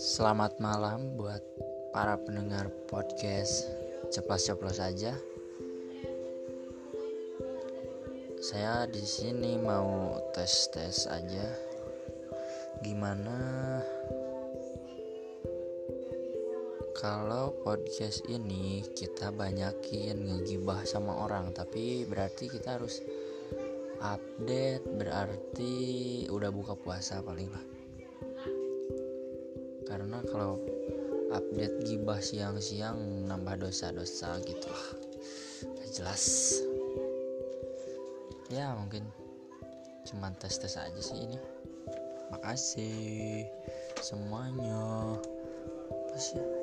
Selamat malam buat para pendengar podcast ceplos-ceplos saja. Saya di sini mau tes-tes aja. Gimana kalau podcast ini kita banyakin ngegibah sama orang, tapi berarti kita harus update berarti udah buka puasa paling lah karena kalau update gibah siang-siang nambah dosa-dosa gitu lah gak jelas. Ya mungkin cuman tes-tes aja sih ini. Makasih semuanya. Pas ya